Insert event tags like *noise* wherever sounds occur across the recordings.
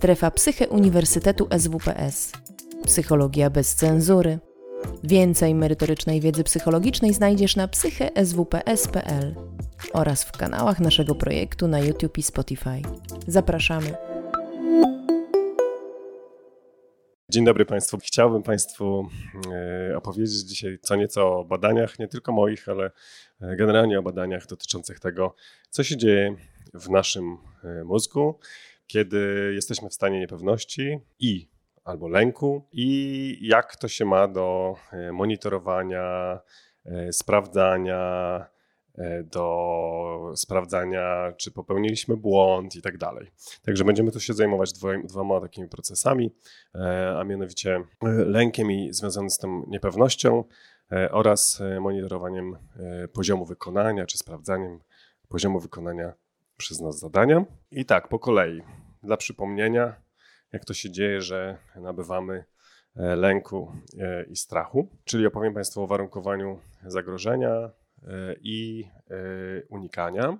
Strefa Psyche Uniwersytetu SWPS. Psychologia bez cenzury. Więcej merytorycznej wiedzy psychologicznej znajdziesz na psycheswps.pl oraz w kanałach naszego projektu na YouTube i Spotify. Zapraszamy. Dzień dobry Państwu. Chciałbym Państwu e, opowiedzieć dzisiaj co nieco o badaniach, nie tylko moich, ale e, generalnie o badaniach dotyczących tego, co się dzieje w naszym e, mózgu, kiedy jesteśmy w stanie niepewności i albo lęku i jak to się ma do monitorowania, sprawdzania, E, do sprawdzania, czy popełniliśmy błąd i tak dalej. Także będziemy tu się zajmować dwoma takimi procesami, e, a mianowicie e, lękiem i związanym z tym niepewnością oraz monitorowaniem poziomu wykonania, czy sprawdzaniem poziomu wykonania przez nas zadania. I tak, po kolei, dla przypomnienia, jak to się dzieje, że nabywamy lęku i strachu, czyli opowiem Państwu o warunkowaniu zagrożenia, E, i e, unikania.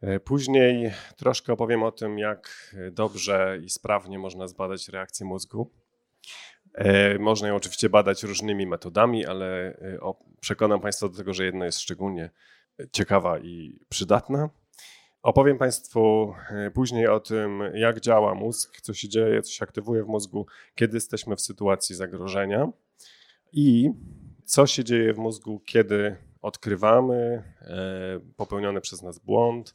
E, później troszkę opowiem o tym, jak dobrze i sprawnie można zbadać reakcję mózgu. Można ją oczywiście badać różnymi metodami, ale przekonam Państwa do tego, że jedna jest szczególnie ciekawa i przydatna. Opowiem Państwu później o tym, jak działa mózg, co się dzieje, co się aktywuje w mózgu, kiedy jesteśmy w sytuacji zagrożenia i co się dzieje w mózgu, kiedy odkrywamy e, popełniony przez nas błąd,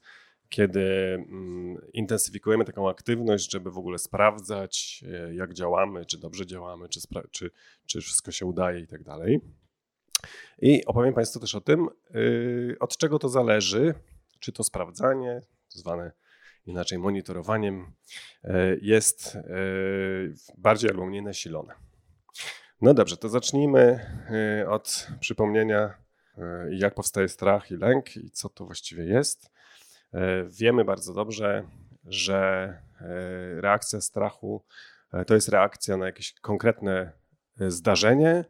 kiedy mm, intensyfikujemy taką aktywność, żeby w ogóle sprawdzać, e, jak działamy, czy dobrze działamy, czy, czy, czy wszystko się udaje i tak dalej. I opowiem Państwu też o tym, y, od czego to zależy, czy to sprawdzanie, zwane inaczej monitorowaniem, e, jest bardziej albo mniej nasilone. No dobrze, to zacznijmy od przypomnienia E, jak powstaje strach i lęk i co to właściwie jest. E, wiemy bardzo dobrze, że e, reakcja strachu to jest reakcja na jakieś konkretne zdarzenie,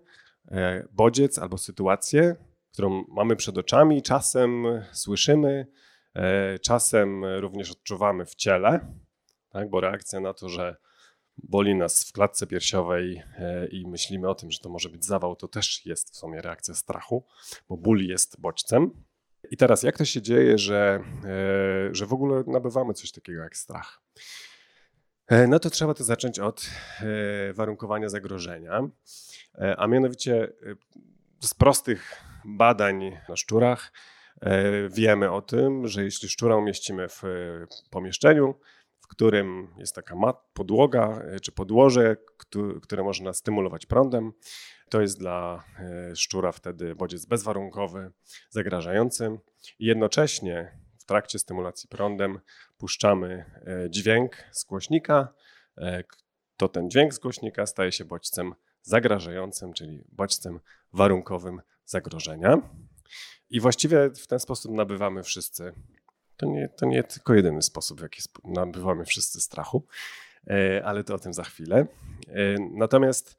bodziec albo sytuację, którą mamy przed oczami, czasem słyszymy, czasem również odczuwamy w ciele, tak? bo reakcja na to, że boli nas w klatce piersiowej e, i myślimy o tym, że to może być zawał, to też jest w sumie reakcja strachu, bo ból jest bodźcem. I teraz, jak to się dzieje, że, e, że w ogóle nabywamy coś takiego jak strach? E, no to trzeba to zacząć od warunkowania zagrożenia, a mianowicie z prostych badań na szczurach wiemy o tym, że jeśli szczura umieścimy w pomieszczeniu, w którym jest taka mat, podłoga e, czy podłoże, które można stymulować prądem. To jest dla e, szczura wtedy bodziec bezwarunkowy, zagrażający. I jednocześnie w trakcie stymulacji prądem puszczamy e, dźwięk z głośnika. To ten dźwięk z głośnika staje się bodźcem zagrażającym, czyli bodźcem warunkowym zagrożenia. I właściwie w ten sposób nabywamy wszyscy to nie, to nie tylko jedyny sposób, w jaki nabywamy wszyscy strachu, e, ale to o tym za chwilę. E, natomiast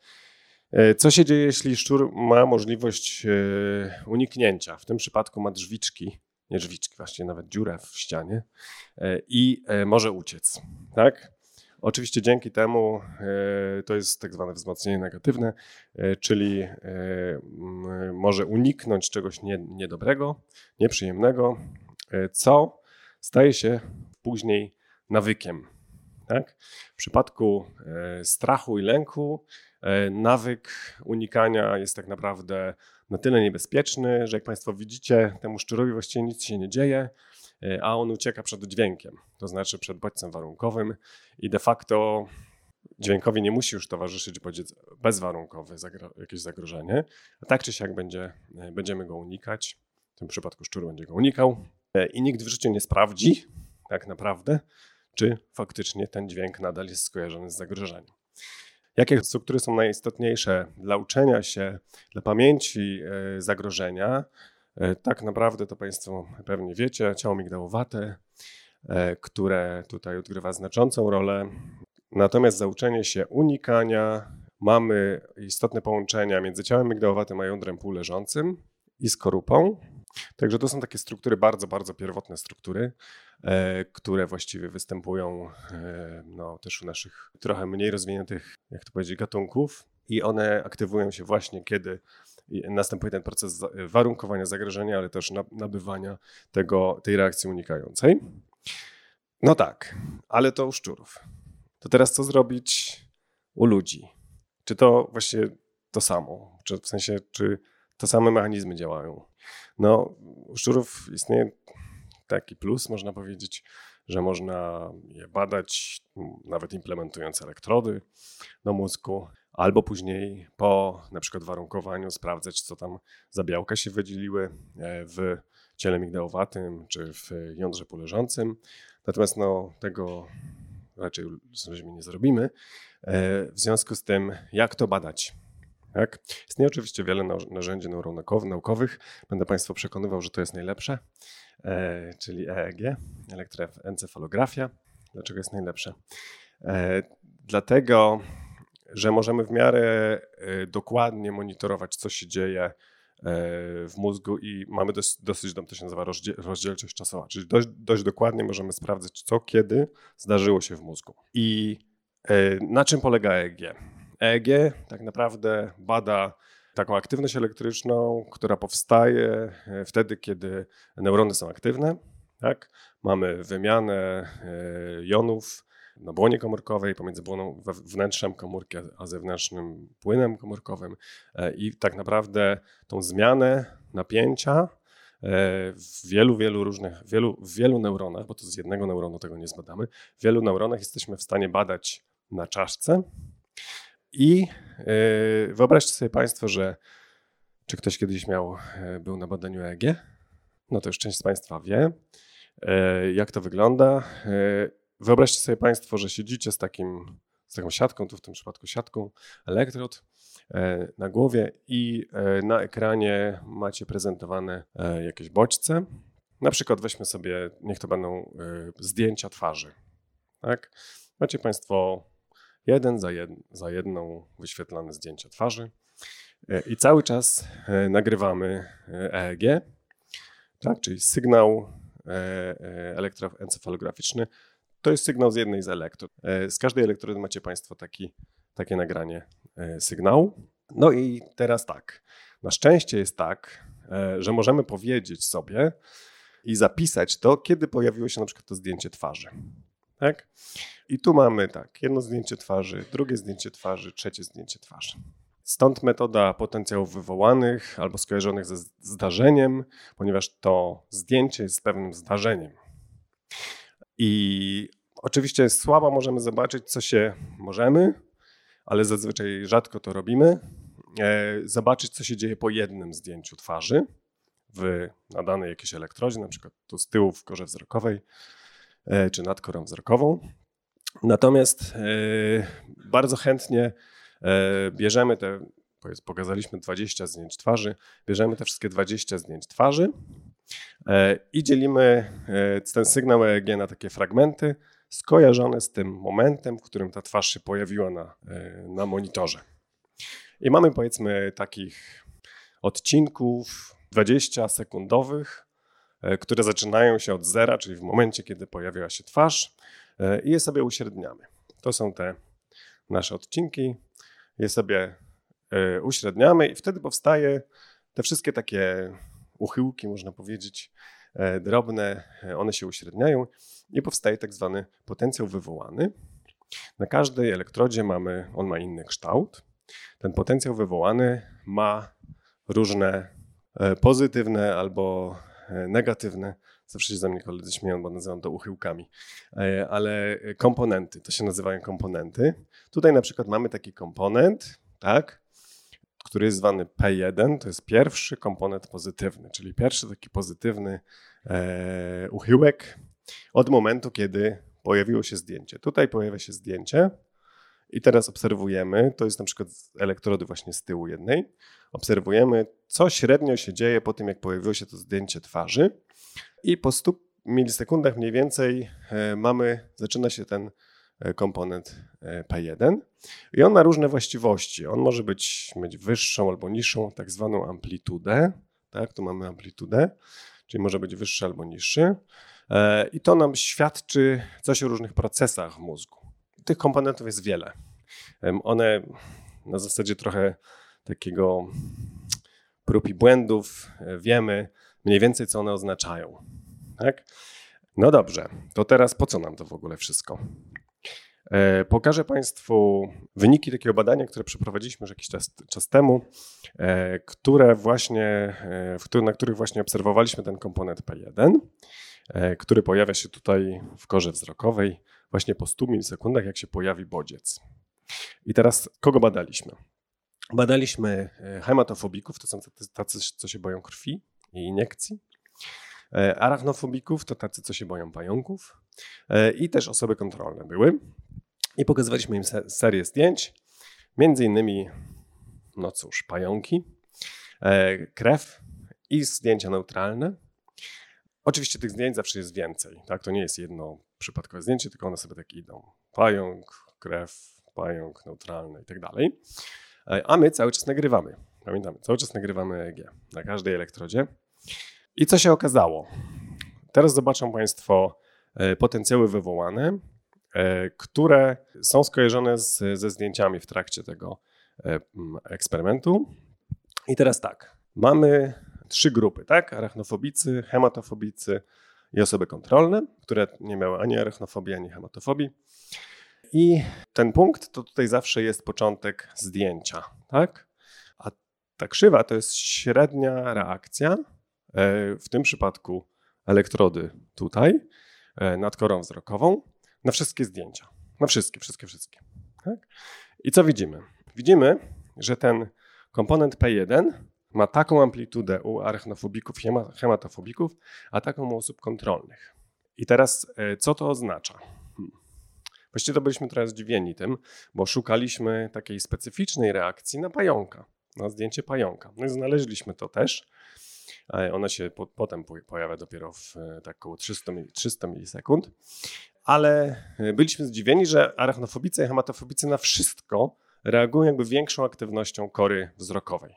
e, co się dzieje, jeśli szczur ma możliwość uniknięcia? W tym przypadku ma drzwiczki, nie drzwiczki, właściwie nawet dziurę w ścianie i może uciec. Tak? Oczywiście dzięki temu to jest tak zwane wzmocnienie negatywne, czyli może uniknąć czegoś niedobrego, nieprzyjemnego, co staje się później nawykiem. Tak? W przypadku e, strachu i lęku e, nawyk unikania jest tak naprawdę na tyle niebezpieczny, że jak Państwo widzicie, temu szczurowi właściwie nic się nie dzieje, e, a on ucieka przed dźwiękiem, to znaczy przed bodźcem warunkowym i de facto dźwiękowi nie musi już towarzyszyć bodziec bezwarunkowy, jakieś zagrożenie, a tak czy siak będzie, będziemy go unikać. W tym przypadku szczur będzie go unikał, E, i nikt w życiu nie sprawdzi, tak naprawdę, czy faktycznie ten dźwięk nadal jest skojarzony z zagrożeniem. Jakie struktury są najistotniejsze dla uczenia się, dla pamięci e, zagrożenia? E, tak naprawdę to Państwo pewnie wiecie, ciało migdałowate, które tutaj odgrywa znaczącą rolę. Natomiast za uczenie się unikania mamy istotne połączenia między ciałem migdałowatym a jądrem półleżącym i skorupą. Także to są takie struktury, bardzo, bardzo pierwotne struktury, e, które właściwie występują e, no, też u naszych trochę mniej rozwiniętych, jak to powiedzieć, gatunków i one aktywują się właśnie, kiedy następuje ten proces warunkowania zagrożenia, ale też nabywania tego, tej reakcji unikającej. No tak, ale to u szczurów. To teraz co zrobić u ludzi? Czy to właśnie to samo? Czy w sensie, czy te same mechanizmy działają? No, u szczurów istnieje taki plus, można powiedzieć, że można je badać, nawet implementując elektrody do mózgu, albo później po na przykład warunkowaniu sprawdzać, co tam za białka się wydzieliły e, w ciele migdałowatym czy w jądrze poleżącym. Natomiast no, tego raczej nie zrobimy. E, w związku z tym, jak to badać? Tak? Istnieje oczywiście wiele narzędzi neuronaukowych. Będę Państwa przekonywał, że to jest najlepsze, e, czyli EEG, elektroencefalografia. Dlaczego jest najlepsze? Dlatego, że możemy w miarę dokładnie monitorować, co się dzieje w mózgu i mamy dosyć, dosyć to się nazywa rozdzielczość czasowa, czyli dość, dość dokładnie możemy sprawdzić, co kiedy zdarzyło się w mózgu. I na czym polega EEG? EEG tak naprawdę bada taką aktywność elektryczną, która powstaje e, wtedy, kiedy neurony są aktywne. Tak? Mamy wymianę e, jonów na błonie komórkowej pomiędzy błoną, wnętrzem komórki a zewnętrznym płynem komórkowym e, i tak naprawdę tą zmianę napięcia w wielu, wielu różnych, wielu, wielu neuronach, bo to z jednego neuronu tego nie zbadamy, w wielu neuronach jesteśmy w stanie badać na czaszce, i yy, wyobraźcie sobie Państwo, że czy ktoś kiedyś miał, był na badaniu EEG? No to już część z Państwa wie, jak to wygląda. Wyobraźcie sobie Państwo, że siedzicie z, takim, z taką siatką, tu w tym przypadku siatką elektrod na głowie i na ekranie macie prezentowane jakieś bodźce. Na przykład weźmy sobie, niech to będą zdjęcia twarzy. Tak? Macie Państwo jeden za, jed, za jedną wyświetlane zdjęcia twarzy e, i cały czas e, nagrywamy EEG, e tak, czyli sygnał elektroencefalograficzny. To jest sygnał z jednej z elektrod. Z każdej elektrody macie Państwo taki, takie nagranie sygnału. No i teraz tak. Na szczęście jest tak, że możemy powiedzieć sobie i zapisać to, kiedy pojawiło się na przykład to zdjęcie twarzy. Tak? I tu mamy tak, jedno zdjęcie twarzy, drugie zdjęcie twarzy, trzecie zdjęcie twarzy. Stąd metoda potencjałów wywołanych albo skojarzonych ze zdarzeniem, ponieważ to zdjęcie jest pewnym zdarzeniem. I oczywiście słabo możemy zobaczyć, co się możemy, ale zazwyczaj rzadko to robimy. E, zobaczyć, co się dzieje po jednym zdjęciu twarzy w nadanej jakiejś elektrodzie, na przykład tu z tyłu w korze wzrokowej E, czy nad korą wzrokową. Natomiast e, bardzo chętnie bierzemy te, pokazaliśmy 20 zdjęć twarzy, bierzemy te wszystkie 20 zdjęć twarzy i dzielimy ten sygnał EEG na takie fragmenty skojarzone z tym momentem, w którym ta twarz się pojawiła na, na monitorze. I mamy powiedzmy takich odcinków 20 sekundowych, E, które zaczynają się od zera, czyli w momencie, kiedy pojawiła się twarz e, i je sobie uśredniamy. To są te nasze odcinki, je sobie e, uśredniamy i wtedy powstaje te wszystkie takie uchyłki, można powiedzieć, drobne, one się uśredniają i powstaje tak zwany potencjał wywołany. Na każdej elektrodzie mamy, on ma inny kształt. Ten potencjał wywołany ma różne pozytywne albo E, negatywne. Zawsze się ze mnie koledzy śmieją, bo nazywam to uchyłkami. E, ale komponenty, to się nazywają komponenty. Tutaj na przykład mamy taki komponent, tak, który jest zwany P1, to jest pierwszy komponent pozytywny, czyli pierwszy taki pozytywny e, uchyłek od momentu, kiedy pojawiło się zdjęcie. Tutaj pojawia się zdjęcie i teraz obserwujemy, to jest na przykład elektrody właśnie z tyłu jednej, obserwujemy, co średnio się dzieje po tym, jak pojawiło się to zdjęcie twarzy i po 100 milisekundach mniej więcej e, mamy, zaczyna się ten komponent e, P1 i on ma różne właściwości. On może być, mieć wyższą albo niższą tak zwaną amplitudę, tak? Tu mamy amplitudę, czyli może być wyższy albo niższy. E, I to nam świadczy coś o różnych procesach w mózgu. Tych komponentów jest wiele. One na zasadzie trochę takiego prób i błędów e, wiemy mniej więcej, co one oznaczają. Tak? No dobrze, to teraz po co nam to w ogóle wszystko? E, pokażę Państwu wyniki takiego badania, które przeprowadziliśmy już jakiś czas, czas temu, e, które właśnie, na których właśnie obserwowaliśmy ten komponent P1, który pojawia się tutaj w korze wzrokowej właśnie po 100 milisekundach, jak się pojawi bodziec. I teraz kogo badaliśmy? Badaliśmy e, hematofobików, to są tacy, co się boją krwi i iniekcji. E, arachnofobików to tacy, co się boją pająków. E, I też osoby kontrolne były. I pokazywaliśmy im serię zdjęć, między innymi, no cóż, pająki, krew i zdjęcia neutralne. Oczywiście tych zdjęć zawsze jest więcej, tak? To nie jest jedno przypadkowe zdjęcie, tylko one sobie tak idą. Pająk, krew, pająk neutralny i tak dalej. E, a my cały czas nagrywamy. Pamiętamy, cały czas nagrywamy EEG na każdej elektrodzie. I co się okazało? Teraz zobaczą Państwo e, potencjały wywołane, e, które są skojarzone z, ze zdjęciami w trakcie tego eksperymentu. I teraz tak, mamy trzy grupy, tak? Arachnofobicy, hematofobicy i osoby kontrolne, które nie miały ani arachnofobii, ani hematofobii. I ten punkt to tutaj zawsze jest początek zdjęcia, tak? A ta krzywa to jest średnia reakcja, e, w tym przypadku elektrody tutaj, e, nad korą wzrokową, na wszystkie zdjęcia. Na wszystkie, wszystkie, wszystkie. Tak? I co widzimy? Widzimy, że ten komponent P1 ma taką amplitudę u arachnofobików hematofobików, a taką u osób kontrolnych. I teraz e, co to oznacza? Właściwie to byliśmy trochę zdziwieni tym, bo szukaliśmy takiej specyficznej reakcji na pająka, na zdjęcie pająka. No i znaleźliśmy to też. Ona się po, potem pojawia dopiero w e, tak około 300, 300 milisekund. Ale e, byliśmy zdziwieni, że arachnofobicy i hematofobicy na wszystko reagują jakby większą aktywnością kory wzrokowej.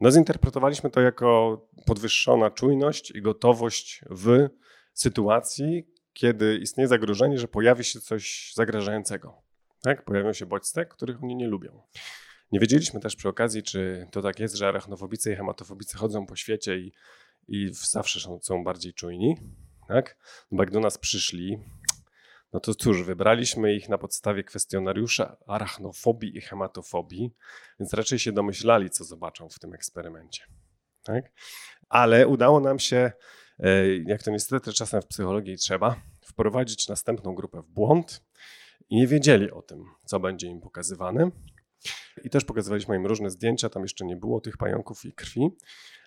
No zinterpretowaliśmy to jako podwyższona czujność i gotowość w sytuacji, kiedy istnieje zagrożenie, że pojawi się coś zagrażającego. Tak? Pojawią się bodźce, których oni nie lubią. Nie wiedzieliśmy też przy okazji, czy to tak jest, że arachnofobicy i hematofobicy chodzą po świecie i, i zawsze są, są bardziej czujni. Tak? Bo jak do nas przyszli, no to cóż, wybraliśmy ich na podstawie kwestionariusza arachnofobii i hematofobii, więc raczej się domyślali, co zobaczą w tym eksperymencie. Tak? Ale udało nam się E, jak to niestety czasem w psychologii trzeba, wprowadzić następną grupę w błąd i nie wiedzieli o tym, co będzie im pokazywane. I też pokazywaliśmy im różne zdjęcia, tam jeszcze nie było tych pająków i krwi.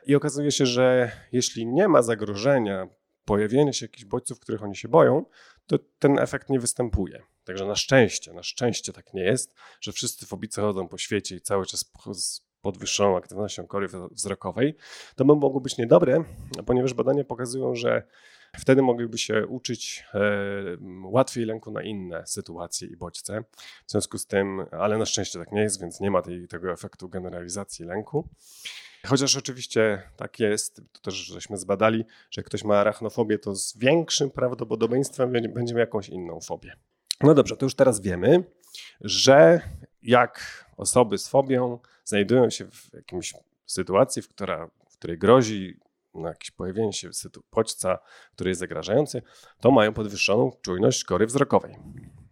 I okazuje się, że jeśli nie ma zagrożenia pojawienia się jakichś bodźców, których oni się boją, to ten efekt nie występuje. Także na szczęście, na szczęście tak nie jest, że wszyscy fobicy chodzą po świecie i cały czas podwyższoną aktywnością kory wzrokowej, to by mogło być niedobre, ponieważ badania pokazują, że wtedy mogliby się uczyć e, łatwiej lęku na inne sytuacje i bodźce. W związku z tym, ale na szczęście tak nie jest, więc nie ma tej, tego efektu generalizacji lęku. Chociaż oczywiście tak jest, to też żeśmy zbadali, że ktoś ma arachnofobię, to z większym prawdopodobieństwem będzie miał jakąś inną fobię. No dobrze, to już teraz wiemy, że jak osoby z fobią znajdują się w jakimś sytuacji, w, która, w której grozi na jakieś pojawienie się bodźca, który jest zagrażający, to mają podwyższoną czujność kory wzrokowej.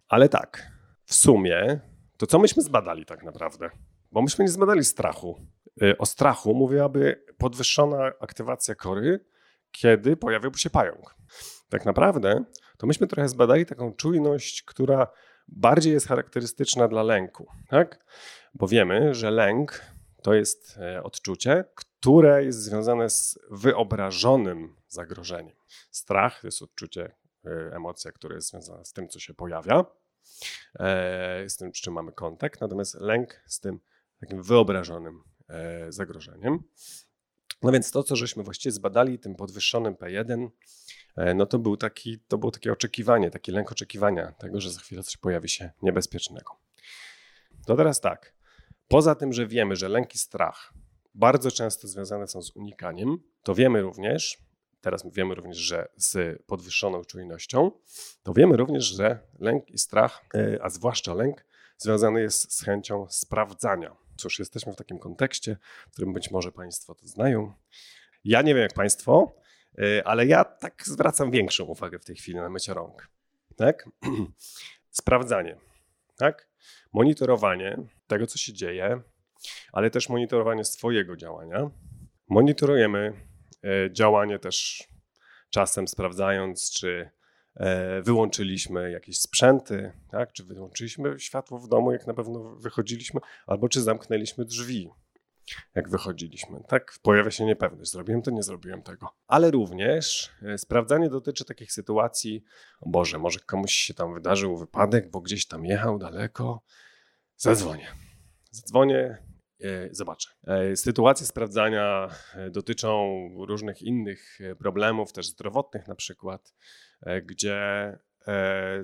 Ale tak, w sumie, to co myśmy zbadali tak naprawdę? Bo myśmy nie zbadali strachu. Y, o strachu mówiłaby podwyższona aktywacja kory, kiedy pojawiłby się pająk. Tak naprawdę to myśmy trochę zbadali taką czujność, która bardziej jest charakterystyczna dla lęku, tak? Bo wiemy, że lęk to jest e, odczucie, które jest związane z wyobrażonym zagrożeniem. Strach to jest odczucie, e, emocja, która jest związana z tym, co się pojawia, e, z tym, z czym mamy kontakt, natomiast lęk z tym takim wyobrażonym zagrożeniem. No więc to, co żeśmy właściwie zbadali tym podwyższonym P1, E, no to, był taki, to było takie oczekiwanie, taki lęk oczekiwania tego, że za chwilę coś pojawi się niebezpiecznego. To teraz tak, poza tym, że wiemy, że lęk i strach bardzo często związane są z unikaniem, to wiemy również, teraz wiemy również, że z podwyższoną czujnością, to wiemy również, że lęk i strach, e, a zwłaszcza lęk, związany jest z chęcią sprawdzania. Cóż, jesteśmy w takim kontekście, w którym być może Państwo to znają. Ja nie wiem jak Państwo, e, ale ja tak zwracam większą uwagę w tej chwili na mycie rąk. Tak? *clears throat* Sprawdzanie, tak? Monitorowanie tego, co się dzieje, ale też monitorowanie swojego działania. Monitorujemy e, działanie też czasem sprawdzając, czy wyłączyliśmy jakieś sprzęty, tak? czy wyłączyliśmy światło w domu, jak na pewno wychodziliśmy, albo czy zamknęliśmy drzwi, jak wychodziliśmy. Tak, pojawia się niepewność, zrobiłem to, nie zrobiłem tego. Ale również e, sprawdzanie dotyczy takich sytuacji, Boże, może komuś się tam wydarzył wypadek, bo gdzieś tam jechał daleko, zadzwonię. Zadzwonię, E, zobaczę. E, sytuacje sprawdzania e, dotyczą różnych innych problemów, też zdrowotnych na przykład, gdzie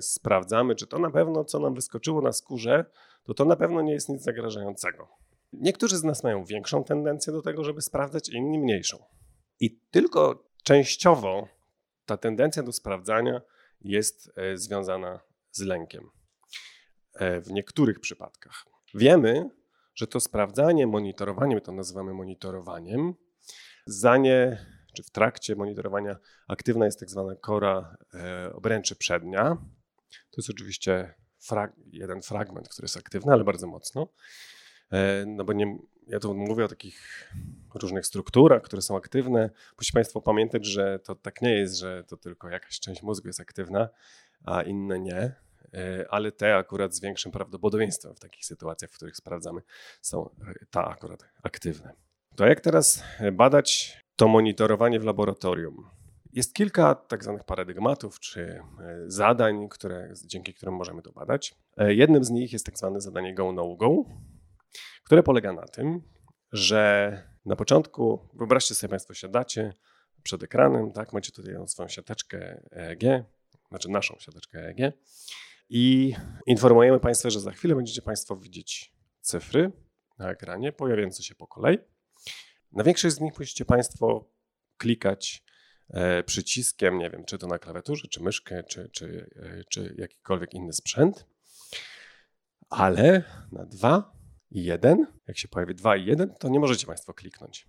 sprawdzamy, czy to na pewno, co nam wyskoczyło na skórze, to to na pewno nie jest nic zagrażającego. Niektórzy z nas mają większą tendencję do tego, żeby sprawdzać, inni mniejszą. I tylko częściowo ta tendencja do sprawdzania jest związana z lękiem. W niektórych przypadkach. Wiemy, że to sprawdzanie, monitorowanie, my to nazywamy monitorowaniem, za nie, czy w trakcie monitorowania aktywna jest tak zwana kora e, obręczy przednia. To jest oczywiście frag jeden fragment, który jest aktywny, ale bardzo mocno. E, no bo nie, ja tu mówię o takich różnych strukturach, które są aktywne. Musicie Państwo pamiętać, że to tak nie jest, że to tylko jakaś część mózgu jest aktywna, a inne nie. E, ale te akurat z większym prawdopodobieństwem w takich sytuacjach, w których sprawdzamy, są e, ta akurat aktywne. To jak teraz badać to monitorowanie w laboratorium? Jest kilka tak zwanych paradygmatów czy e, zadań, które, dzięki którym możemy to badać. Jednym z nich jest tak zwane zadanie go-no-go, które polega na tym, że na początku, wyobraźcie sobie Państwo, siadacie przed ekranem, tak, macie tutaj swoją siateczkę EEG, znaczy naszą siateczkę EEG i informujemy Państwa, że za chwilę będziecie Państwo widzieć cyfry na ekranie, pojawiające się po kolei. Na większość z nich musicie Państwo klikać e, przyciskiem, nie wiem, czy to na klawiaturze, czy myszkę, czy, czy, e, czy jakikolwiek inny sprzęt. Ale na 2 i 1, jak się pojawi 2 i 1, to nie możecie Państwo kliknąć.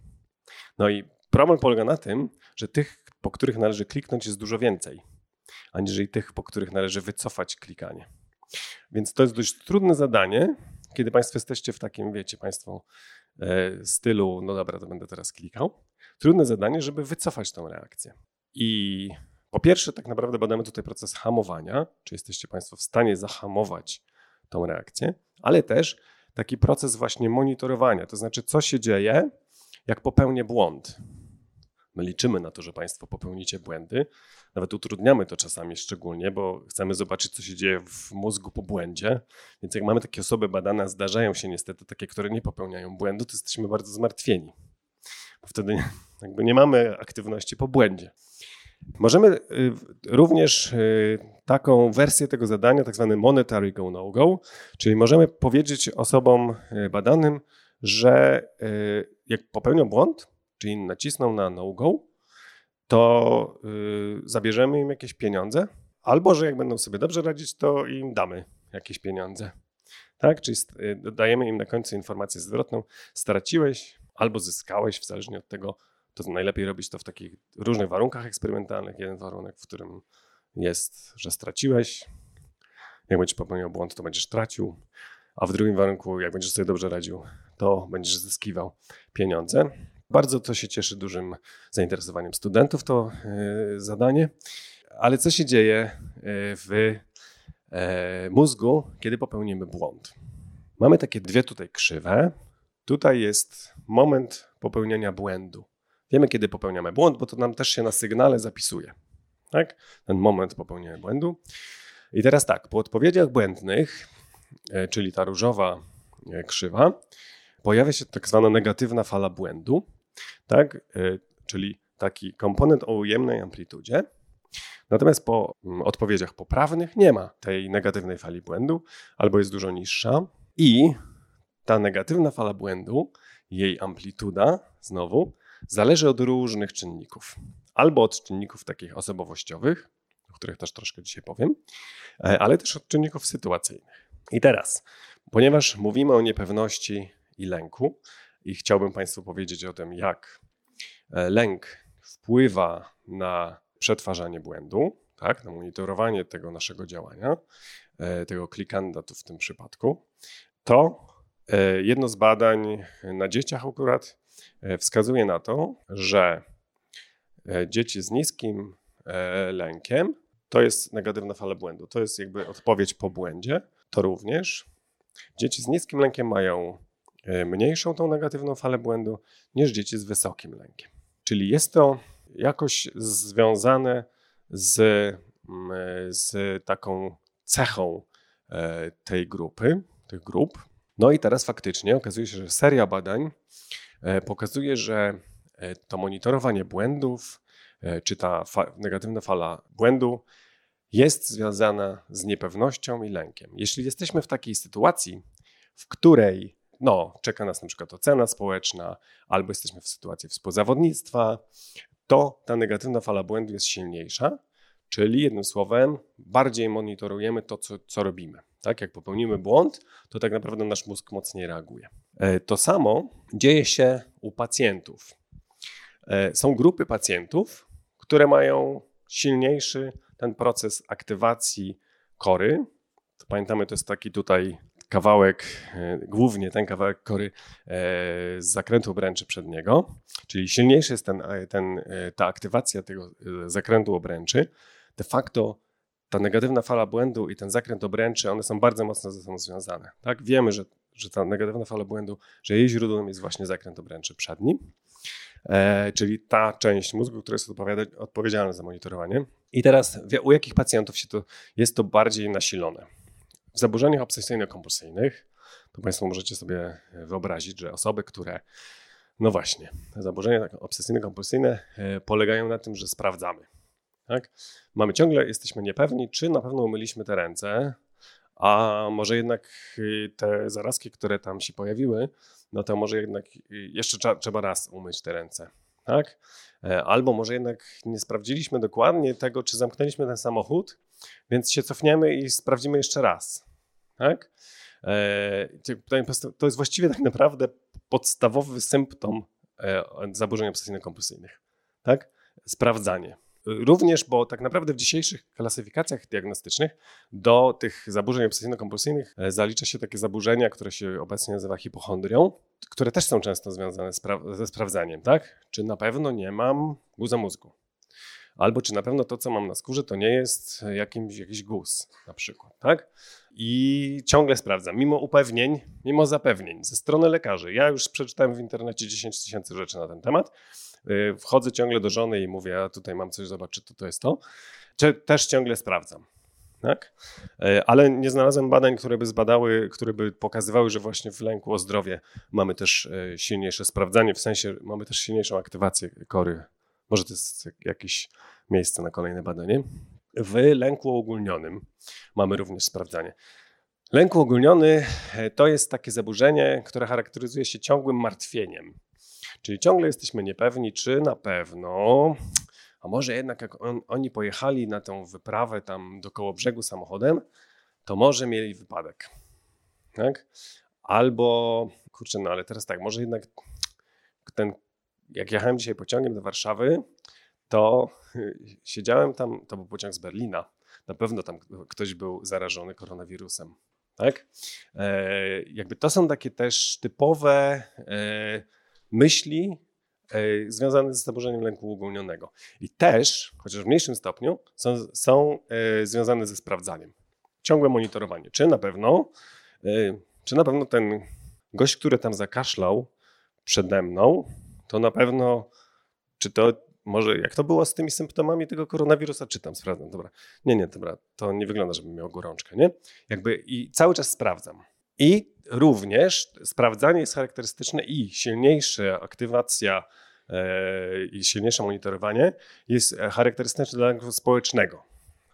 No i problem polega na tym, że tych, po których należy kliknąć, jest dużo więcej aniżeli tych, po których należy wycofać klikanie. Więc to jest dość trudne zadanie, kiedy Państwo jesteście w takim, wiecie, Państwo e, stylu, no dobra, to będę teraz klikał. Trudne zadanie, żeby wycofać tą reakcję. I po pierwsze, tak naprawdę badamy tutaj proces hamowania, czy jesteście Państwo w stanie zahamować tą reakcję, ale też taki proces właśnie monitorowania, to znaczy, co się dzieje, jak popełnię błąd. My liczymy na to, że Państwo popełnicie błędy. Nawet utrudniamy to czasami szczególnie, bo chcemy zobaczyć, co się dzieje w mózgu po błędzie. Więc jak mamy takie osoby badane, zdarzają się niestety takie, które nie popełniają błędu, to jesteśmy bardzo zmartwieni. Bo wtedy *laughs* jakby nie mamy aktywności po błędzie. Możemy y, również y, taką wersję tego zadania, tak zwany monetary go no go, czyli możemy powiedzieć osobom y, badanym, że jak popełnią błąd, czyli nacisną na no-go, to yy, zabierzemy im jakieś pieniądze, albo że jak będą sobie dobrze radzić, to im damy jakieś pieniądze. Tak? Czyli yy, dajemy im na końcu informację zwrotną, straciłeś albo zyskałeś, w zależności od tego, to najlepiej robić to w takich różnych warunkach eksperymentalnych. Jeden warunek, w którym jest, że straciłeś. Jak będziesz popełniał błąd, to będziesz tracił. A w drugim warunku, jak będziesz sobie dobrze radził, to będziesz zyskiwał pieniądze. Bardzo to się cieszy dużym zainteresowaniem studentów, to e, zadanie. Ale co się dzieje e, w e, mózgu, kiedy popełnimy błąd? Mamy takie dwie tutaj krzywe. Tutaj jest moment popełniania błędu. Wiemy, kiedy popełniamy błąd, bo to nam też się na sygnale zapisuje. Tak? Ten moment popełniania błędu. I teraz tak, po odpowiedziach błędnych, czyli ta różowa krzywa, pojawia się tak zwana negatywna fala błędu tak? Y, czyli taki komponent o ujemnej amplitudzie. Natomiast po mm, odpowiedziach poprawnych nie ma tej negatywnej fali błędu, albo jest dużo niższa. I ta negatywna fala błędu jej amplituda, znowu, zależy od różnych czynników. Albo od czynników takich osobowościowych, o których też troszkę dzisiaj powiem, e, ale też od czynników sytuacyjnych. I teraz, ponieważ mówimy o niepewności i lęku, i chciałbym Państwu powiedzieć o tym, jak e, lęk wpływa na przetwarzanie błędu, tak, na monitorowanie tego naszego działania, e, tego klikanda tu w tym przypadku, to jedno z badań na dzieciach akurat wskazuje na to, że dzieci z niskim lękiem to jest negatywna fala błędu. To jest jakby odpowiedź po błędzie. To również dzieci z niskim lękiem mają e, mniejszą tą negatywną falę błędu niż dzieci z wysokim lękiem. Czyli jest to jakoś związane z, mm, z taką cechą e, tej grupy, tych grup. No i teraz faktycznie okazuje się, że seria badań e, pokazuje, że to monitorowanie błędów, czy ta fa negatywna fala błędu jest związana z niepewnością i lękiem. Jeśli jesteśmy w takiej sytuacji, w której no, czeka nas na przykład ocena społeczna, albo jesteśmy w sytuacji współzawodnictwa, to ta negatywna fala błędu jest silniejsza, czyli jednym słowem, bardziej monitorujemy to, co, co robimy. Tak? Jak popełnimy błąd, to tak naprawdę nasz mózg mocniej reaguje. E, to samo dzieje się u pacjentów. E, są grupy pacjentów, które mają silniejszy ten proces aktywacji kory, pamiętamy, to jest taki tutaj kawałek, e, głównie ten kawałek kory e, z zakrętu obręczy przedniego, czyli silniejszy jest ten, e, ten, ta aktywacja tego zakrętu obręczy. De facto ta negatywna fala błędu i ten zakręt obręczy, one są bardzo mocno ze sobą związane. Tak? Wiemy, że, że ta negatywna fala błędu, że jej źródłem jest właśnie zakręt obręczy przedni, e, czyli ta część mózgu, która jest odpowiedzialna za monitorowanie. I teraz u jakich pacjentów się to, jest to bardziej nasilone? W zaburzeniach obsesyjno-kompulsyjnych, to Państwo możecie sobie wyobrazić, że osoby, które, no właśnie, zaburzenia obsesyjno-kompulsyjne e, polegają na tym, że sprawdzamy. Tak? Mamy ciągle, jesteśmy niepewni, czy na pewno umyliśmy te ręce, a może jednak y, te zarazki, które tam się pojawiły, no to może jednak y, jeszcze trzeba raz umyć te ręce. Tak? E, albo może jednak nie sprawdziliśmy dokładnie tego, czy zamknęliśmy ten samochód, więc się cofniemy i sprawdzimy jeszcze raz. Tak? E, to jest właściwie tak naprawdę podstawowy symptom e, zaburzeń obsesyjno-kompulsyjnych. Tak? Sprawdzanie. Również, bo tak naprawdę w dzisiejszych klasyfikacjach diagnostycznych do tych zaburzeń obsesyjno-kompulsyjnych zalicza się takie zaburzenia, które się obecnie nazywa hipochondrią, które też są często związane ze sprawdzaniem, tak? Czy na pewno nie mam guza mózgu? Albo czy na pewno to, co mam na skórze, to nie jest jakimś, jakiś guz, na przykład, tak? I ciągle sprawdzam, mimo upewnień, mimo zapewnień ze strony lekarzy. Ja już przeczytałem w internecie 10 tysięcy rzeczy na ten temat. Y, wchodzę ciągle do żony i mówię, a tutaj mam coś, zobacz, czy to, to jest to. Też ciągle sprawdzam tak? E, ale nie znalazłem badań, które by zbadały, które by pokazywały, że właśnie w lęku o zdrowie mamy też e, silniejsze sprawdzanie, w sensie mamy też silniejszą aktywację kory. Może to jest jakieś miejsce na kolejne badanie. W lęku ogólnionym mamy również sprawdzanie. Lęk ogólniony e, to jest takie zaburzenie, które charakteryzuje się ciągłym martwieniem. Czyli ciągle jesteśmy niepewni, czy na pewno a może jednak jak on, oni pojechali na tą wyprawę tam do brzegu samochodem, to może mieli wypadek. Tak? Albo, kurczę, no ale teraz tak, może jednak ten, jak jechałem dzisiaj pociągiem do Warszawy, to siedziałem tam, to był pociąg z Berlina, na pewno tam ktoś był zarażony koronawirusem. Tak? E, jakby to są takie też typowe e, myśli, E, związane z zaburzeniem lęku uogólnionego. I też, chociaż w mniejszym stopniu, są, są e, związane ze sprawdzaniem. Ciągłe monitorowanie. Czy na pewno, e, czy na pewno ten gość, który tam zakaszlał przede mną, to na pewno, czy to może jak to było z tymi symptomami tego koronawirusa, czytam, sprawdzam, dobra. Nie, nie, dobra, to nie wygląda, żebym miał gorączkę, nie? Jakby i cały czas sprawdzam. I również sprawdzanie jest charakterystyczne i silniejsza aktywacja e, i silniejsze monitorowanie jest charakterystyczne dla lęku społecznego.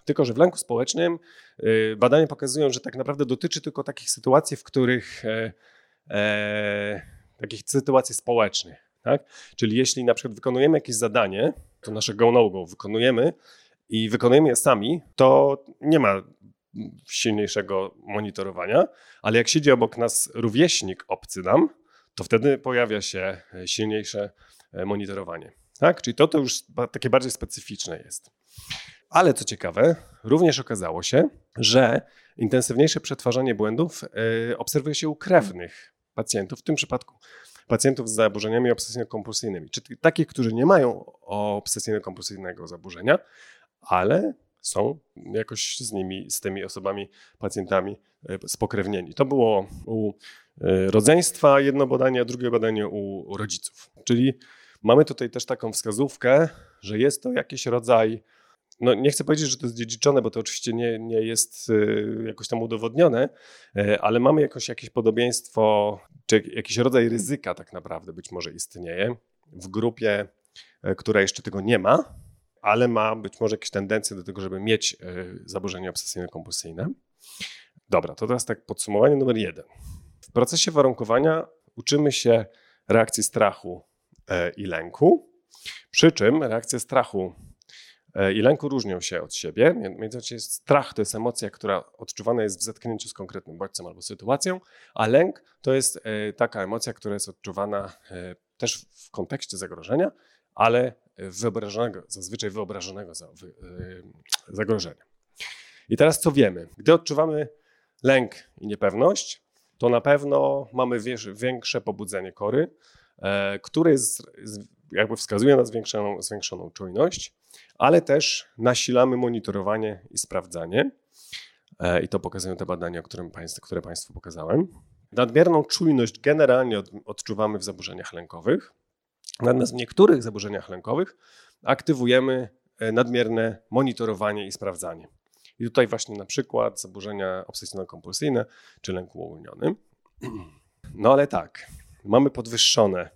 Tylko, że w lęku społecznym e, badania pokazują, że tak naprawdę dotyczy tylko takich sytuacji, w których e, takich sytuacji społecznych. Tak? Czyli jeśli na przykład wykonujemy jakieś zadanie, to nasze go no wykonujemy i wykonujemy je sami, to nie ma silniejszego monitorowania, ale jak siedzi obok nas rówieśnik obcy nam, to wtedy pojawia się silniejsze e, monitorowanie. Tak? Czyli to, to już takie bardziej specyficzne jest. Ale co ciekawe, również okazało się, że intensywniejsze przetwarzanie błędów e, obserwuje się u krewnych pacjentów, w tym przypadku pacjentów z zaburzeniami obsesyjno-kompulsyjnymi, czyli takich, którzy nie mają obsesyjno-kompulsyjnego zaburzenia, ale są jakoś z nimi, z tymi osobami, pacjentami e, spokrewnieni. To było u e, rodzeństwa jedno badanie, a drugie badanie u rodziców. Czyli mamy tutaj też taką wskazówkę, że jest to jakiś rodzaj no nie chcę powiedzieć, że to jest dziedziczone, bo to oczywiście nie, nie jest y, jakoś tam udowodnione, y, ale mamy jakoś jakieś podobieństwo, czy jakiś rodzaj ryzyka tak naprawdę być może istnieje w grupie, y, która jeszcze tego nie ma, ale ma być może jakieś tendencje do tego, żeby mieć zaburzenia obsesyjno-kompulsyjne. Dobra, to teraz tak podsumowanie numer jeden. W procesie warunkowania uczymy się reakcji strachu i lęku, przy czym reakcja strachu i lęku różnią się od siebie. Mianowicie strach to jest emocja, która odczuwana jest w zetknięciu z konkretnym bodźcem albo sytuacją, a lęk to jest e, taka emocja, która jest odczuwana e, też w kontekście zagrożenia, ale wyobrażonego, zazwyczaj wyobrażonego zagrożenia. I teraz co wiemy? Gdy odczuwamy lęk i niepewność, to na pewno mamy większe pobudzenie kory, które jest, jakby wskazuje na zwiększoną, zwiększoną czujność ale też nasilamy monitorowanie i sprawdzanie. E, I to pokazują te badania, które Państwu pokazałem. Nadmierną czujność generalnie odczuwamy w zaburzeniach lękowych. Natomiast w niektórych zaburzeniach lękowych aktywujemy e, nadmierne monitorowanie i sprawdzanie. I tutaj właśnie na przykład zaburzenia obsesyjno-kompulsyjne czy lęk uogólniony. *clears throat* No ale tak, mamy podwyższone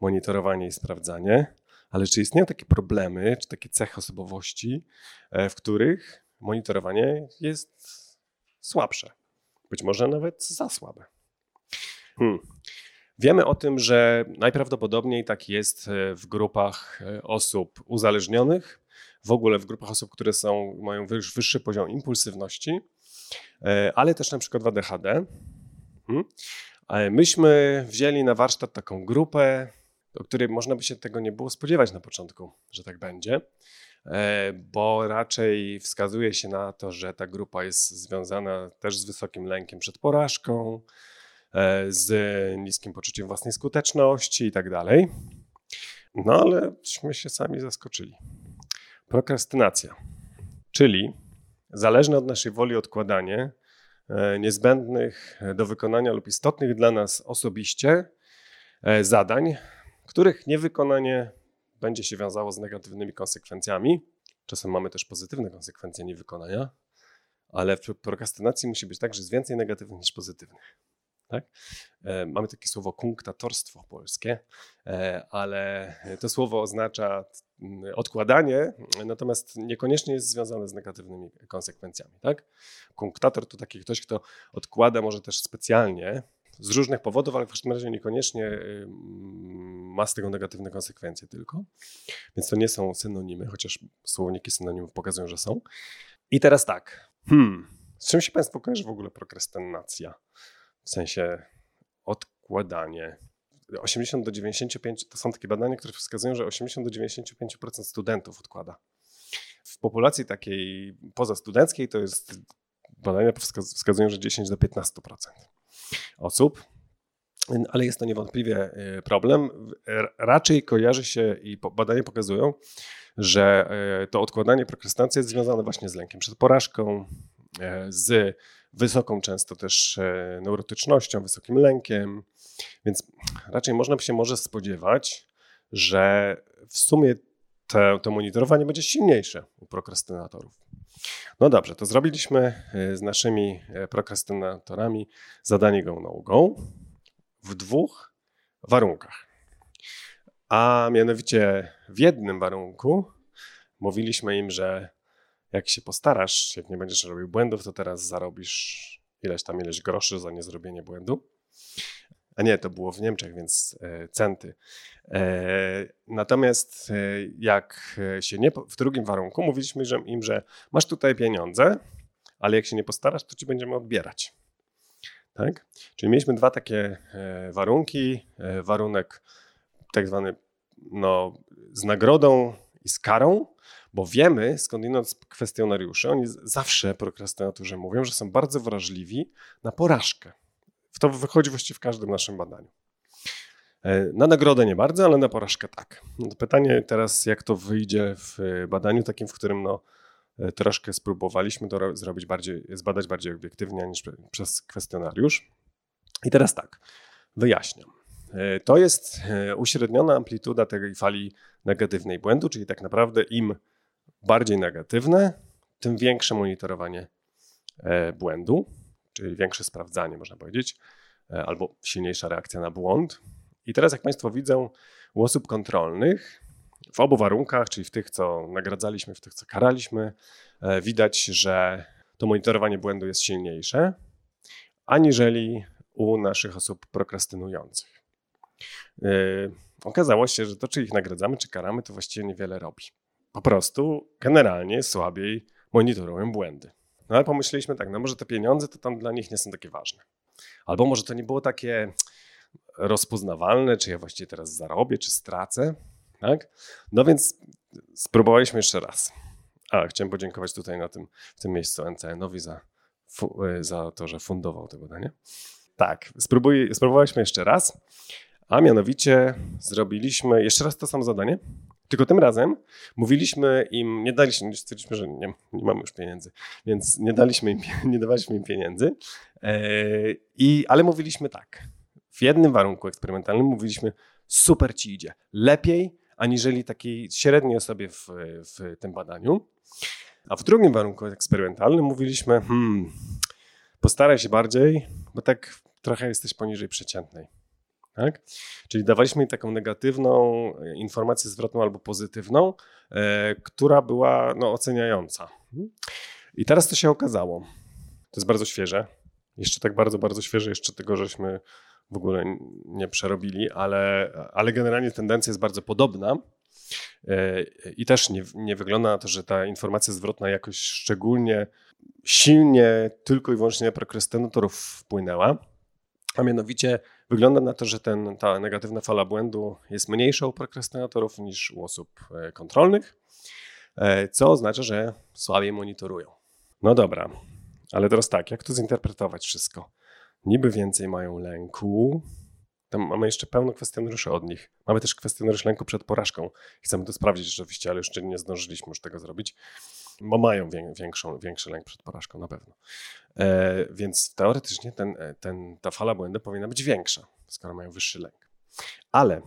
monitorowanie i sprawdzanie, ale czy istnieją takie problemy, czy takie cechy osobowości, e, w których monitorowanie jest słabsze? Być może nawet za słabe. Hmm. Wiemy o tym, że najprawdopodobniej tak jest e, w grupach e, osób uzależnionych, w ogóle w grupach osób, które są, mają wyższy poziom impulsywności, ale też na przykład w ADHD. Hmm. Myśmy wzięli na warsztat taką grupę o której można by się tego nie było spodziewać na początku, że tak będzie, e, bo raczej wskazuje się na to, że ta grupa jest związana też z wysokim lękiem przed porażką, e, z niskim poczuciem własnej skuteczności i tak dalej. No aleśmy się sami zaskoczyli. Prokrastynacja, czyli zależne od naszej woli odkładanie e, niezbędnych do wykonania lub istotnych dla nas osobiście zadań, których niewykonanie będzie się wiązało z negatywnymi konsekwencjami. Czasem mamy też pozytywne konsekwencje niewykonania, ale w prokrastynacji musi być tak, że jest więcej negatywnych niż pozytywnych. Tak? E, mamy takie słowo kunktatorstwo polskie, e, ale to słowo oznacza mm, odkładanie, natomiast niekoniecznie jest związane z negatywnymi konsekwencjami. Tak? Kunktator to taki ktoś, kto odkłada może też specjalnie z różnych powodów, ale w każdym razie niekoniecznie ma z tego negatywne konsekwencje tylko. Więc to nie są synonimy, chociaż słowniki synonimów pokazują, że są. I teraz tak. Hmm. Z czym się Państwu kojarzy w ogóle prokrastynacja? W sensie odkładanie. 80 do 95 to są takie badania, które wskazują, że 80 do 95% studentów odkłada. W populacji takiej pozastudenckiej to jest badania wskazują, że 10 do 15% osób. Ale jest to niewątpliwie y, problem. Raczej kojarzy się i badania pokazują, że y, to odkładanie prokrastynacji jest związane właśnie z lękiem przed porażką, y, z wysoką często też neurotycznością, wysokim lękiem. Więc raczej można by się może spodziewać, że w sumie te, to monitorowanie będzie silniejsze u prokrastynatorów. No dobrze, to zrobiliśmy e, z naszymi e, prokrastynatorami zadanie go no w dwóch warunkach. A mianowicie w jednym warunku mówiliśmy im, że jak się postarasz, jak nie będziesz robił błędów, to teraz zarobisz ileś tam ileś groszy za niezrobienie błędu. A nie, to było w Niemczech, więc e, centy. E, natomiast e, jak się nie, w drugim warunku mówiliśmy że, im, że masz tutaj pieniądze, ale jak się nie postarasz, to ci będziemy odbierać. Tak? Czyli mieliśmy dwa takie warunki. Warunek tak zwany no, z nagrodą i z karą, bo wiemy skądinąd z kwestionariuszy, oni zawsze prokrastynatorzy mówią, że są bardzo wrażliwi na porażkę. To wychodzi właściwie w każdym naszym badaniu. E, na nagrodę nie bardzo, ale na porażkę tak. No pytanie teraz, jak to wyjdzie w badaniu takim, w którym no, e, troszkę spróbowaliśmy to zrobić bardziej, zbadać bardziej obiektywnie niż przez kwestionariusz. I teraz tak, wyjaśniam. E, to jest uśredniona amplituda tej fali negatywnej błędu, czyli tak naprawdę im bardziej negatywne, tym większe monitorowanie błędu czyli większe sprawdzanie, można powiedzieć, e, albo silniejsza reakcja na błąd. I teraz, jak Państwo widzą, u osób kontrolnych, w obu warunkach, czyli w tych, co nagradzaliśmy, w tych, co karaliśmy, e, widać, że to monitorowanie błędu jest silniejsze, aniżeli u naszych osób prokrastynujących. Yy, okazało się, że to, czy ich nagradzamy, czy karamy, to właściwie niewiele robi. Po prostu generalnie słabiej monitorują błędy. No ale pomyśleliśmy tak, no może te pieniądze to tam dla nich nie są takie ważne. Albo może to nie było takie rozpoznawalne, czy ja właściwie teraz zarobię, czy stracę. Tak? No więc spróbowaliśmy jeszcze raz. A, chciałem podziękować tutaj na tym, w tym miejscu NCN-owi za, za to, że fundował to badanie. Tak, spróbuj, spróbowaliśmy jeszcze raz, a mianowicie zrobiliśmy jeszcze raz to samo zadanie, tylko tym razem mówiliśmy im, nie daliśmy, stwierdziliśmy, że nie, nie mamy już pieniędzy, więc nie daliśmy im, *laughs* nie dawaliśmy im pieniędzy. E, i, ale mówiliśmy tak. W jednym warunku eksperymentalnym mówiliśmy, super ci idzie, lepiej aniżeli takiej średniej osobie w, w tym badaniu. A w drugim warunku eksperymentalnym mówiliśmy, hmm, postaraj się bardziej, bo tak trochę jesteś poniżej przeciętnej. Tak? Czyli dawaliśmy im taką negatywną e, informację zwrotną albo pozytywną, e, która była no, oceniająca. I teraz to się okazało. To jest bardzo świeże. Jeszcze tak bardzo, bardzo świeże, jeszcze tego, żeśmy w ogóle nie przerobili, ale, ale generalnie tendencja jest bardzo podobna. E, I też nie, nie wygląda na to, że ta informacja zwrotna jakoś szczególnie silnie tylko i wyłącznie na prokrastynatorów wpłynęła. A mianowicie wygląda na to, że ten, ta negatywna fala błędu jest mniejsza u prokrastynatorów niż u osób e, kontrolnych, e, co oznacza, że słabiej monitorują. No dobra, ale teraz tak, jak to zinterpretować wszystko? Niby więcej mają lęku. Tam mamy jeszcze pełno kwestionariuszy od nich. Mamy też kwestionariusz lęku przed porażką. Chcemy to sprawdzić oczywiście, ale jeszcze nie zdążyliśmy już tego zrobić mają większą, większy lęk przed porażką na pewno. E, więc teoretycznie ten, e, ten, ta fala błędu powinna być większa, skoro mają wyższy lęk. Ale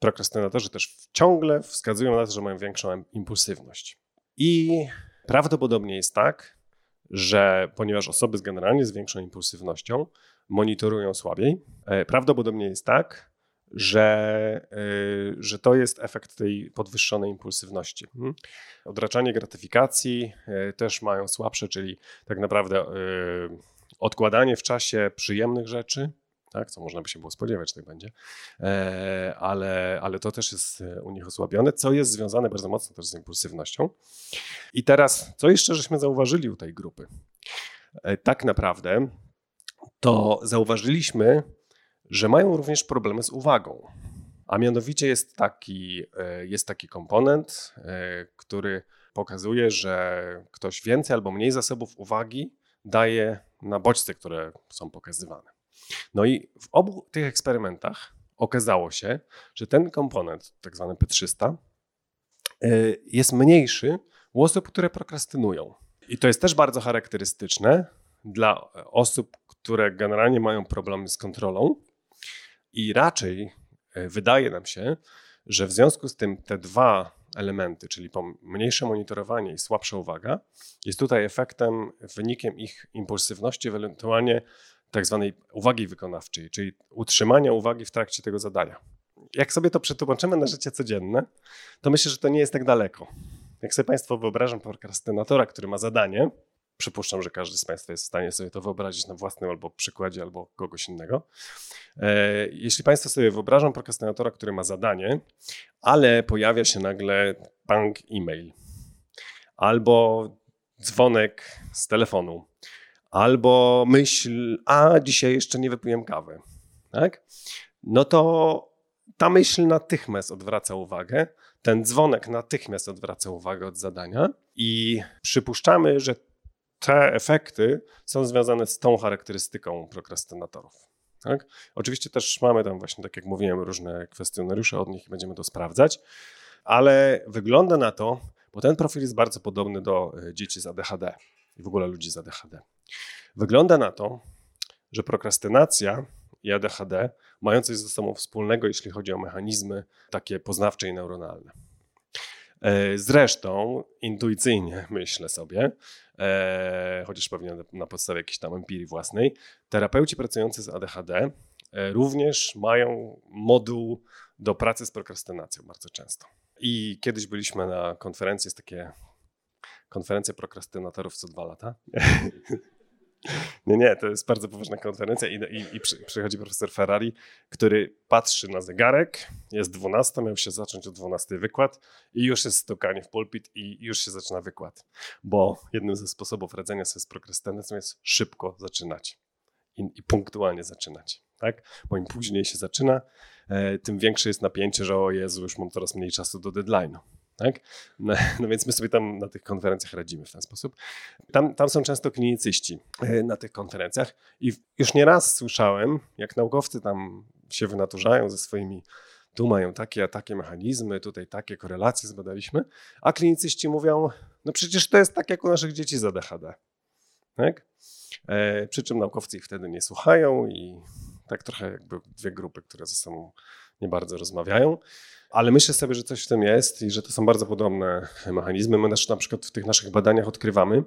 prokrastynatorzy też ciągle wskazują na to, że mają większą impulsywność. I prawdopodobnie jest tak, że ponieważ osoby z generalnie z większą impulsywnością monitorują słabiej, e, prawdopodobnie jest tak, że, y, że to jest efekt tej podwyższonej impulsywności. Mhm. Odraczanie gratyfikacji y, też mają słabsze, czyli tak naprawdę y, odkładanie w czasie przyjemnych rzeczy, tak, co można by się było spodziewać, tak będzie, e, ale, ale to też jest u nich osłabione, co jest związane bardzo mocno też z impulsywnością. I teraz, co jeszcze żeśmy zauważyli u tej grupy? E, tak naprawdę to zauważyliśmy, że mają również problemy z uwagą. A mianowicie jest taki, e, jest taki komponent, e, który pokazuje, że ktoś więcej albo mniej zasobów uwagi daje na bodźce, które są pokazywane. No i w obu tych eksperymentach okazało się, że ten komponent, tak zwany P300, e, jest mniejszy u osób, które prokrastynują. I to jest też bardzo charakterystyczne dla osób, które generalnie mają problemy z kontrolą, i raczej e, wydaje nam się, że w związku z tym te dwa elementy, czyli mniejsze monitorowanie i słabsza uwaga, jest tutaj efektem, wynikiem ich impulsywności, ewentualnie tak zwanej uwagi wykonawczej, czyli utrzymania uwagi w trakcie tego zadania. Jak sobie to przetłumaczymy na życie codzienne, to myślę, że to nie jest tak daleko. Jak sobie Państwo wyobrażam prokrastynatora, który ma zadanie Przypuszczam, że każdy z Państwa jest w stanie sobie to wyobrazić na własnym albo przykładzie, albo kogoś innego. E, jeśli Państwo sobie wyobrażą prokrastynatora, który ma zadanie, ale pojawia się nagle pang e-mail albo dzwonek z telefonu, albo myśl, a dzisiaj jeszcze nie wypiłem kawy, tak? No to ta myśl natychmiast odwraca uwagę, ten dzwonek natychmiast odwraca uwagę od zadania i przypuszczamy, że te efekty są związane z tą charakterystyką prokrastynatorów. Tak? Oczywiście też mamy tam właśnie, tak jak mówiłem, różne kwestionariusze od nich i będziemy to sprawdzać, ale wygląda na to, bo ten profil jest bardzo podobny do e, dzieci z ADHD i w ogóle ludzi z ADHD. Wygląda na to, że prokrastynacja i ADHD mają coś ze sobą wspólnego, jeśli chodzi o mechanizmy takie poznawcze i neuronalne. E, zresztą intuicyjnie *laughs* myślę sobie, e, chociaż pewnie na podstawie jakiejś tam empirii własnej, terapeuci pracujący z ADHD e, również mają moduł do pracy z prokrastynacją bardzo często. I kiedyś byliśmy na konferencji, jest takie konferencja prokrastynatorów co dwa lata. *laughs* Nie, nie, to jest bardzo poważna konferencja i, i, i przy, przychodzi profesor Ferrari, który patrzy na zegarek, jest 12, miał się zacząć o 12 wykład i już jest stukanie w pulpit i już się zaczyna wykład, bo jednym ze sposobów radzenia sobie z prokrastynacją jest szybko zaczynać i, i punktualnie zaczynać, tak? Bo im później się zaczyna, e, tym większe jest napięcie, że o Jezu, już mam coraz mniej czasu do deadline'u. Tak? No, no, więc my sobie tam na tych konferencjach radzimy w ten sposób. Tam, tam są często klinicyści e, na tych konferencjach i już nieraz słyszałem, jak naukowcy tam się wynaturzają ze swoimi tu mają takie a takie mechanizmy, tutaj takie korelacje zbadaliśmy, a klinicyści mówią, no przecież to jest tak jak u naszych dzieci z ADHD. Tak? E, przy czym naukowcy ich wtedy nie słuchają i tak trochę jakby dwie grupy, które ze sobą nie bardzo rozmawiają. Ale myślę sobie, że coś w tym jest i że to są bardzo podobne mechanizmy. My na przykład w tych naszych badaniach odkrywamy,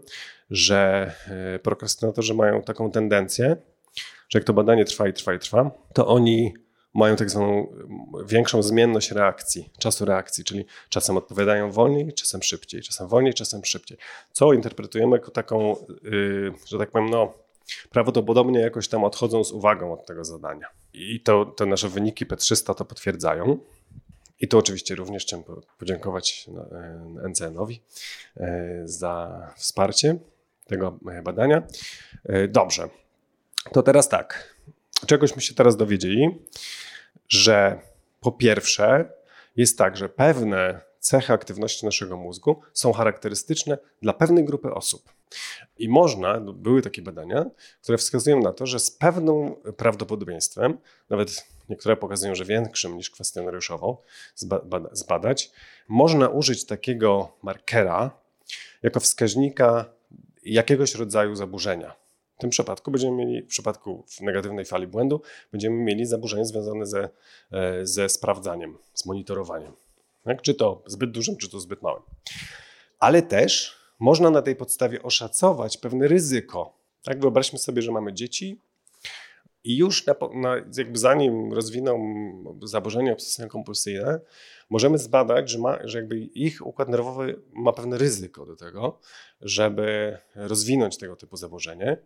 że e, prokrastynatorzy mają taką tendencję, że jak to badanie trwa i trwa i trwa, to oni mają tak zwaną większą zmienność reakcji, czasu reakcji, czyli czasem odpowiadają wolniej, czasem szybciej, czasem wolniej, czasem szybciej. Co interpretujemy jako taką, yy, że tak powiem, no, prawdopodobnie jakoś tam odchodzą z uwagą od tego zadania. I to te nasze wyniki P300 to potwierdzają. I tu oczywiście również chciałem podziękować e, NCN-owi e, za wsparcie tego badania. E, dobrze, to teraz tak. Czegośmy się teraz dowiedzieli, że po pierwsze jest tak, że pewne cechy aktywności naszego mózgu są charakterystyczne dla pewnej grupy osób. I można, no, były takie badania, które wskazują na to, że z pewnym prawdopodobieństwem, nawet niektóre pokazują, że większym niż kwestionariuszową, zbadać, można użyć takiego markera jako wskaźnika jakiegoś rodzaju zaburzenia. W tym przypadku będziemy mieli, w przypadku negatywnej fali błędu, będziemy mieli zaburzenie związane ze, e, ze sprawdzaniem, z monitorowaniem. Tak? Czy to zbyt dużym, czy to zbyt małym. Ale też można na tej podstawie oszacować pewne ryzyko. Tak? Wyobraźmy sobie, że mamy dzieci i już na, na, jakby zanim rozwiną zaburzenia obsesyjne-kompulsyjne, możemy zbadać, że, ma, że jakby ich układ nerwowy ma pewne ryzyko do tego, żeby rozwinąć tego typu zaburzenie.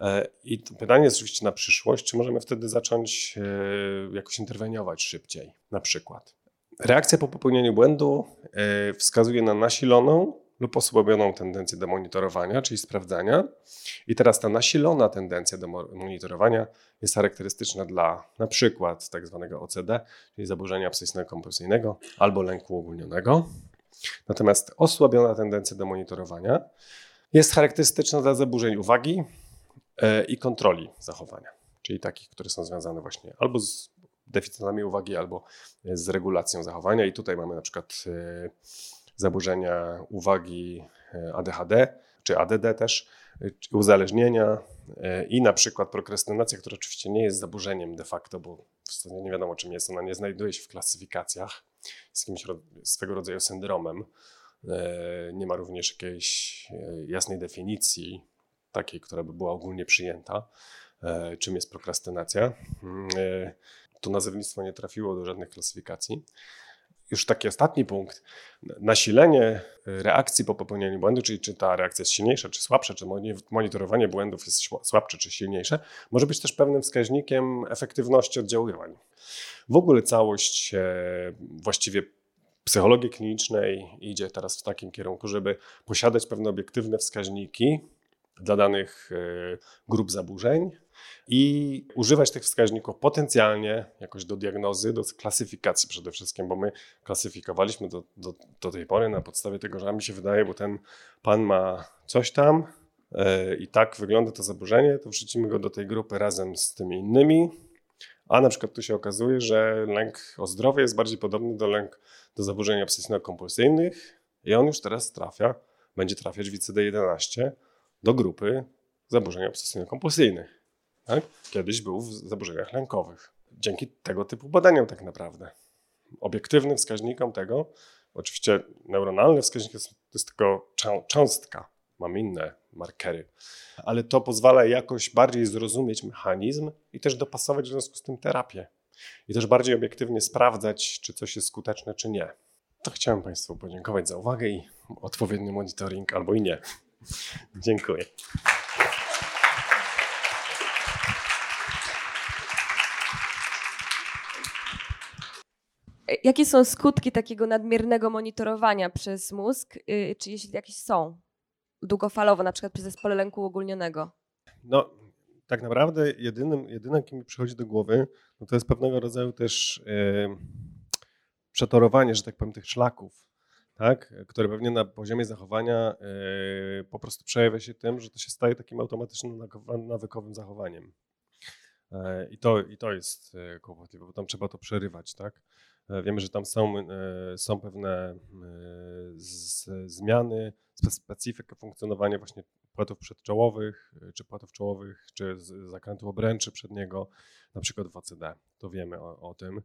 E, I pytanie jest oczywiście na przyszłość, czy możemy wtedy zacząć e, jakoś interweniować szybciej, na przykład. Reakcja po popełnieniu błędu e, wskazuje na nasiloną lub osłabioną tendencję do monitorowania, czyli sprawdzania. I teraz ta nasilona tendencja do monitorowania jest charakterystyczna dla na przykład tak zwanego OCD, czyli zaburzenia obsesyjnego-kompulsyjnego albo lęku ogólnionego. Natomiast osłabiona tendencja do monitorowania jest charakterystyczna dla zaburzeń uwagi e, i kontroli zachowania, czyli takich, które są związane właśnie albo z deficytami uwagi, albo z regulacją zachowania. I tutaj mamy na przykład e, zaburzenia uwagi e, ADHD, czy ADD też, e, uzależnienia e, i na przykład prokrastynacja, która oczywiście nie jest zaburzeniem de facto, bo w nie wiadomo czym jest, ona nie znajduje się w klasyfikacjach, jest jakimś swego rodzaju syndromem. Nie ma również jakiejś jasnej definicji, takiej, która by była ogólnie przyjęta, czym jest prokrastynacja. Mm, to nazewnictwo nie trafiło do żadnych klasyfikacji. Już taki ostatni punkt, nasilenie reakcji po popełnieniu błędu, czyli czy ta reakcja jest silniejsza, czy słabsza, czy monitorowanie błędów jest słabsze, czy silniejsze, może być też pewnym wskaźnikiem efektywności oddziaływań. W ogóle całość właściwie psychologii klinicznej idzie teraz w takim kierunku, żeby posiadać pewne obiektywne wskaźniki dla danych e, grup zaburzeń i używać tych wskaźników potencjalnie jakoś do diagnozy, do klasyfikacji przede wszystkim, bo my klasyfikowaliśmy do, do, do tej pory na podstawie tego, że mi się wydaje, bo ten pan ma coś tam yy, i tak wygląda to zaburzenie, to wrzucimy go do tej grupy razem z tymi innymi, a na przykład tu się okazuje, że lęk o zdrowie jest bardziej podobny do lęk do zaburzeń obsesyjno-kompulsyjnych i on już teraz trafia, będzie trafiać w ICD-11 do grupy zaburzeń obsesyjno-kompulsyjnych. Tak? Kiedyś był w zaburzeniach lękowych. Dzięki tego typu badaniom tak naprawdę. Obiektywnym wskaźnikom tego, oczywiście neuronalny wskaźnik jest, to jest tylko cząstka, mamy inne markery, ale to pozwala jakoś bardziej zrozumieć mechanizm i też dopasować w związku z tym terapię. I też bardziej obiektywnie sprawdzać, czy coś jest skuteczne, czy nie. To chciałem Państwu podziękować za uwagę i odpowiedni monitoring albo i nie. Dziękuję. Jakie są skutki takiego nadmiernego monitorowania przez mózg, y, czy jeśli jakieś są? Długofalowo, na przykład przy zespole lęku uogólnionego. No, tak naprawdę jedynym, jedyne, kim mi przychodzi do głowy, no to jest pewnego rodzaju też yy, przetorowanie, że tak powiem, tych szlaków tak, które pewnie na poziomie zachowania yy, po prostu przejawia się tym, że to się staje takim automatycznym, nawykowym zachowaniem. Yy, I to, I to jest e, kłopotliwe, bo tam trzeba to przerywać, tak? Wiemy, że tam są, są pewne z, zmiany, specyfika funkcjonowania właśnie płatów przedczołowych, czy płatów czołowych, czy zakrętu obręczy przedniego, na przykład w OCD. To wiemy o, o tym.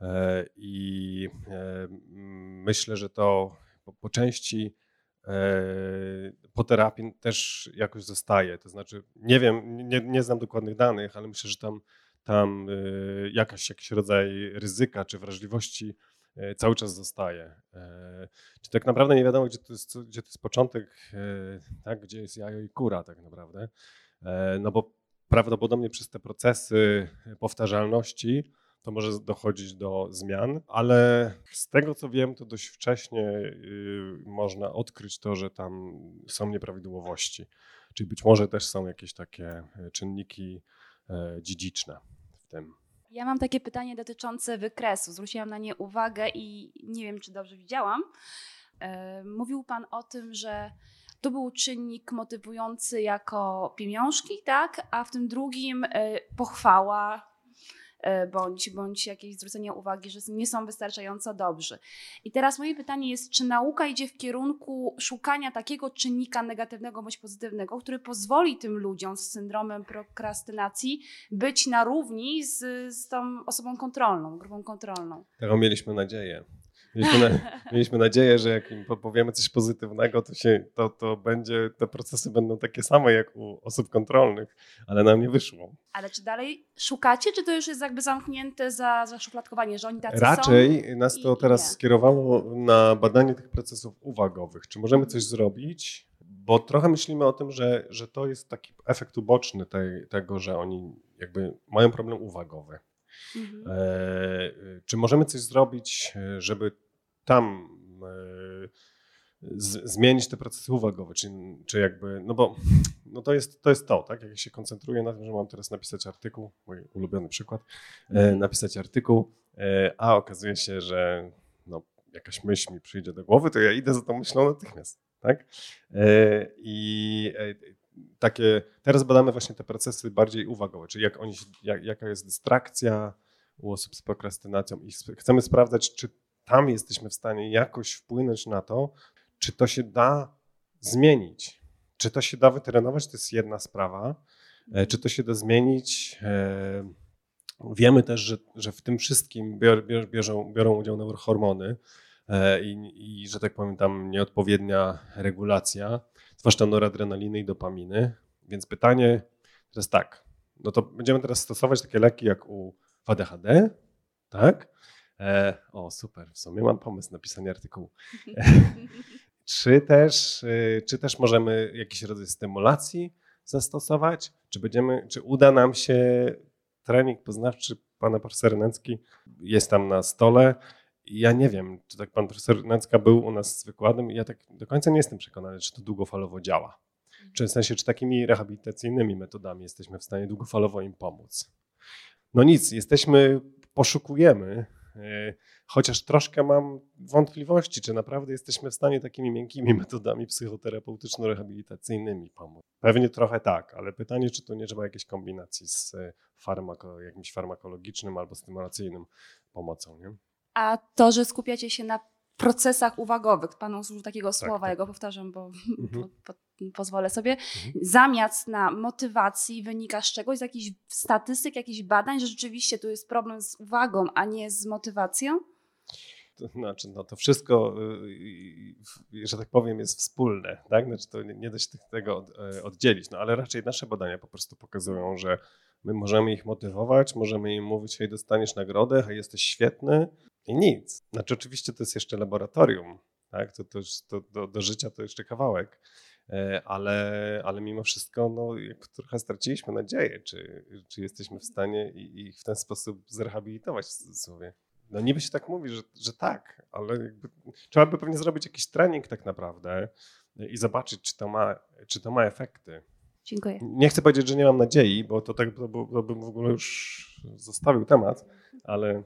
E, I e, myślę, że to po, części e, po terapii też jakoś zostaje. To znaczy, nie wiem, nie, nie znam dokładnych danych, ale myślę, że tam, tam jakaś, jakiś rodzaj ryzyka czy wrażliwości cały czas zostaje. Czy tak naprawdę nie wiadomo, gdzie to jest, gdzie to jest początek, tak, gdzie jest jajo i kura tak naprawdę. No bo prawdopodobnie przez te procesy powtarzalności to może dochodzić do zmian, ale z tego co wiem, to dość wcześnie y, można odkryć to, że tam są nieprawidłowości. Czyli być może też są jakieś takie e, czynniki e, dziedziczne w tym. Ja mam takie pytanie dotyczące wykresu. Zwróciłam na nie uwagę i nie wiem, czy dobrze widziałam. E, mówił Pan o tym, że to był czynnik motywujący jako pieniążki, tak? A w tym drugim pochwała, bądź, bądź jakieś zwrócenie uwagi, że nie są wystarczająco dobrzy. I teraz moje pytanie jest, czy nauka idzie w kierunku szukania takiego czynnika negatywnego bądź pozytywnego, który pozwoli tym ludziom z syndromem prokrastynacji być na równi z, z tą osobą kontrolną, grupą kontrolną? Taką mieliśmy nadzieję. Mieliśmy, na, mieliśmy, nadzieję, że jak im powiemy coś pozytywnego, to, się, to, to będzie, te procesy będą takie same jak u osób kontrolnych, ale nam nie wyszło. Ale czy dalej szukacie, czy to już jest jakby zamknięte za, za szufladkowanie, że oni tacy Raczej są nas to teraz skierowało na badanie tych procesów uwagowych. Czy możemy coś zrobić? Bo trochę myślimy o tym, że, że to jest taki efekt uboczny tej, tego, że oni jakby mają problem uwagowy. Mhm. E, czy możemy coś zrobić, e, żeby tam e, z, zmienić te procesy uwagowe, czy, czy jakby, no bo no to, jest, to jest to, tak? Jak się koncentruję na tym, że mam teraz napisać artykuł, mój ulubiony przykład, mhm. napisać artykuł, a okazuje się, że no, jakaś myśl mi przyjdzie do głowy, to ja idę za tą myślą natychmiast, tak? I takie, teraz badamy właśnie te procesy bardziej uwagowe, czyli jak oni, jak, jaka jest dystrakcja u osób z prokrastynacją i chcemy sprawdzać, czy tam jesteśmy w stanie jakoś wpłynąć na to, czy to się da zmienić. Czy to się da wytrenować, to jest jedna sprawa. E, czy to się da zmienić? E, wiemy też, że, że w tym wszystkim bior, bior, biorą, biorą udział neurohormony i, i, że tak powiem, tam nieodpowiednia regulacja zwłaszcza noradrenaliny i dopaminy. Więc pytanie teraz tak, no to będziemy teraz stosować takie leki jak u ADHD, tak? E, o, super, w sumie mam pomysł na pisanie artykułu. *laughs* czy, też, y, czy też możemy jakiś rodzaj stymulacji zastosować? Czy, będziemy, czy uda nam się trening poznawczy pana profesora Nęcki jest tam na stole. Ja nie wiem, czy tak pan profesor Nęcka był u nas z wykładem. Ja tak do końca nie jestem przekonany, czy to długofalowo działa. Czy w sensie, czy takimi rehabilitacyjnymi metodami jesteśmy w stanie długofalowo im pomóc. No nic, jesteśmy, poszukujemy E, chociaż troszkę mam wątpliwości, czy naprawdę jesteśmy w stanie takimi miękkimi metodami psychoterapeutyczno-rehabilitacyjnymi pomóc. Pewnie trochę tak, ale pytanie, czy to nie trzeba jakiejś kombinacji z e, farmako, jakimś farmakologicznym albo stymulacyjnym pomocą. Nie? A to, że skupiacie się na procesach uwagowych. Pan użył takiego tak, słowa, tak. ja go powtarzam, bo mhm. po, po, pozwolę sobie. Mhm. Zamiast na motywacji wynika z czegoś, z jakichś statystyk, jakichś badań, że rzeczywiście tu jest problem z uwagą, a nie z motywacją? To znaczy, no to wszystko, y, y, że tak powiem, jest wspólne, tak? Znaczy to nie da się tego e, oddzielić, no ale raczej nasze badania po prostu pokazują, że my możemy ich motywować, możemy im mówić, hej, dostaniesz nagrodę, hej, jesteś świetny, i nic. Znaczy, oczywiście to jest jeszcze laboratorium, tak? To, to, to do, do, życia to jeszcze kawałek, e, ale, ale mimo wszystko no, trochę straciliśmy nadzieję, czy, czy jesteśmy w stanie ich w ten sposób zrehabilitować w cudzysłowie. No niby się tak mówi, że, że tak, ale jakby, trzeba by pewnie zrobić jakiś trening tak naprawdę i zobaczyć, czy to ma, czy to ma efekty. Dziękuję. Nie chcę powiedzieć, że nie mam nadziei, bo to tak to, to bym w ogóle już zostawił temat, ale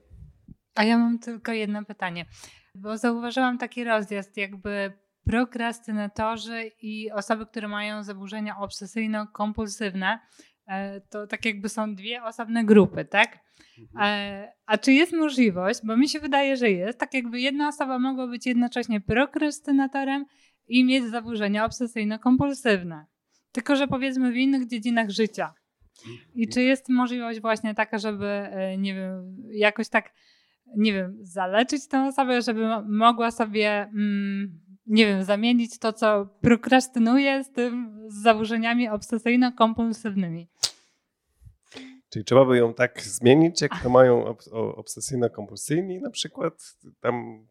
a ja mam tylko jedno pytanie, bo zauważyłam taki rozjazd, jakby prokrastynatorzy i osoby, które mają zaburzenia obsesyjno-kompulsywne, e, to tak jakby są dwie osobne grupy, tak? Mhm. E, a czy jest możliwość, bo mi się wydaje, że jest, tak jakby jedna osoba mogła być jednocześnie prokrastynatorem i mieć zaburzenia obsesyjno-kompulsywne, tylko że powiedzmy w innych dziedzinach życia. I czy jest możliwość właśnie taka, żeby, e, nie wiem, jakoś tak nie wiem, zaleczyć tę osobę, żeby mogła sobie, mm, nie wiem, zamienić to, co prokrastynuje z tym z zaburzeniami obsesyjno-kompulsywnymi. Czyli trzeba by ją tak zmienić, jak to mają obsesyjno-kompulsyjni, na przykład tam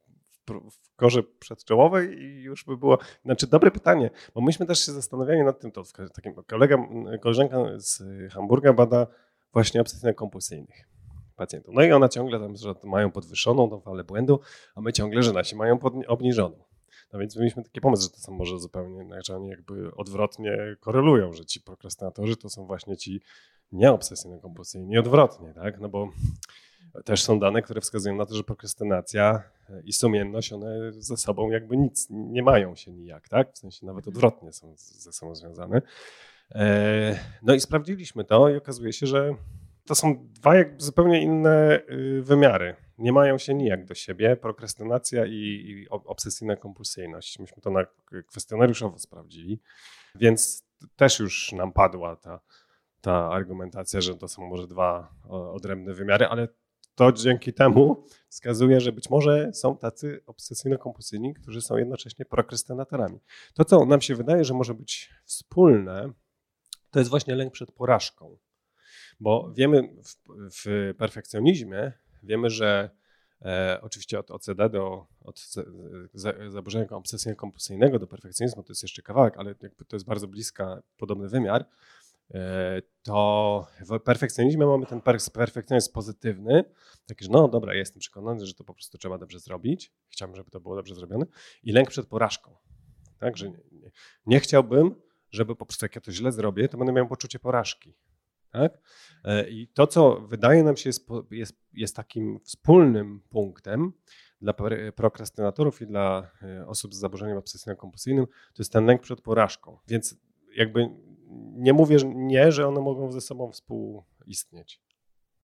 w korze przedczołowej i już by było. Znaczy, dobre pytanie, bo myśmy też się zastanawiali nad tym, to takim kolega, koleżanka z Hamburga bada właśnie obsesyjno-kompulsyjnych No i ona ciągle tam, że mają podwyższoną tą falę błędu, a my ciągle, że nasi mają obniżoną. No więc mieliśmy taki pomysł, że to są może zupełnie, że oni jakby odwrotnie korelują, że ci prokrastynatorzy to są właśnie ci nieobsesyjno-kompulsyjni, odwrotnie, tak? No bo też są dane, które wskazują na to, że prokrastynacja i sumienność, one ze sobą jakby nic, nie mają się nijak, tak? W sensie nawet odwrotnie są ze sobą związane. E, no i sprawdziliśmy to i okazuje się, że to są dwa zupełnie inne y, wymiary. Nie mają się nijak do siebie. Prokrastynacja i, i obsesyjna kompulsyjność. Myśmy to na kwestionariuszowo sprawdzili, więc też już nam padła ta, ta argumentacja, że to są może dwa odrębne wymiary, ale to dzięki temu wskazuje, że być może są tacy obsesyjno-kompulsyjni, którzy są jednocześnie prokrastynatorami. To, co nam się wydaje, że może być wspólne, to jest właśnie lęk przed porażką. Bo wiemy w, w perfekcjonizmie, wiemy, że e, oczywiście od OCD do od zaburzenia obsesyjno-kompulsyjnego do perfekcjonizmu to jest jeszcze kawałek, ale to jest bardzo bliska, podobny wymiar. E, to w perfekcjonizmie mamy ten perfekcjonizm pozytywny, taki, że no dobra, jestem przekonany, że to po prostu trzeba dobrze zrobić, chciałbym, żeby to było dobrze zrobione i lęk przed porażką. Tak, że nie, nie, nie chciałbym, żeby po prostu jak ja to źle zrobię, to będę miał poczucie porażki. Tak? E, I to, co wydaje nam się jest, jest, jest takim wspólnym punktem dla prokrastynatorów i dla e, osób z zaburzeniem obsesyjno-kompulsyjnym, to jest ten lęk przed porażką. Więc jakby nie mówię nie, że one mogą ze sobą współistnieć.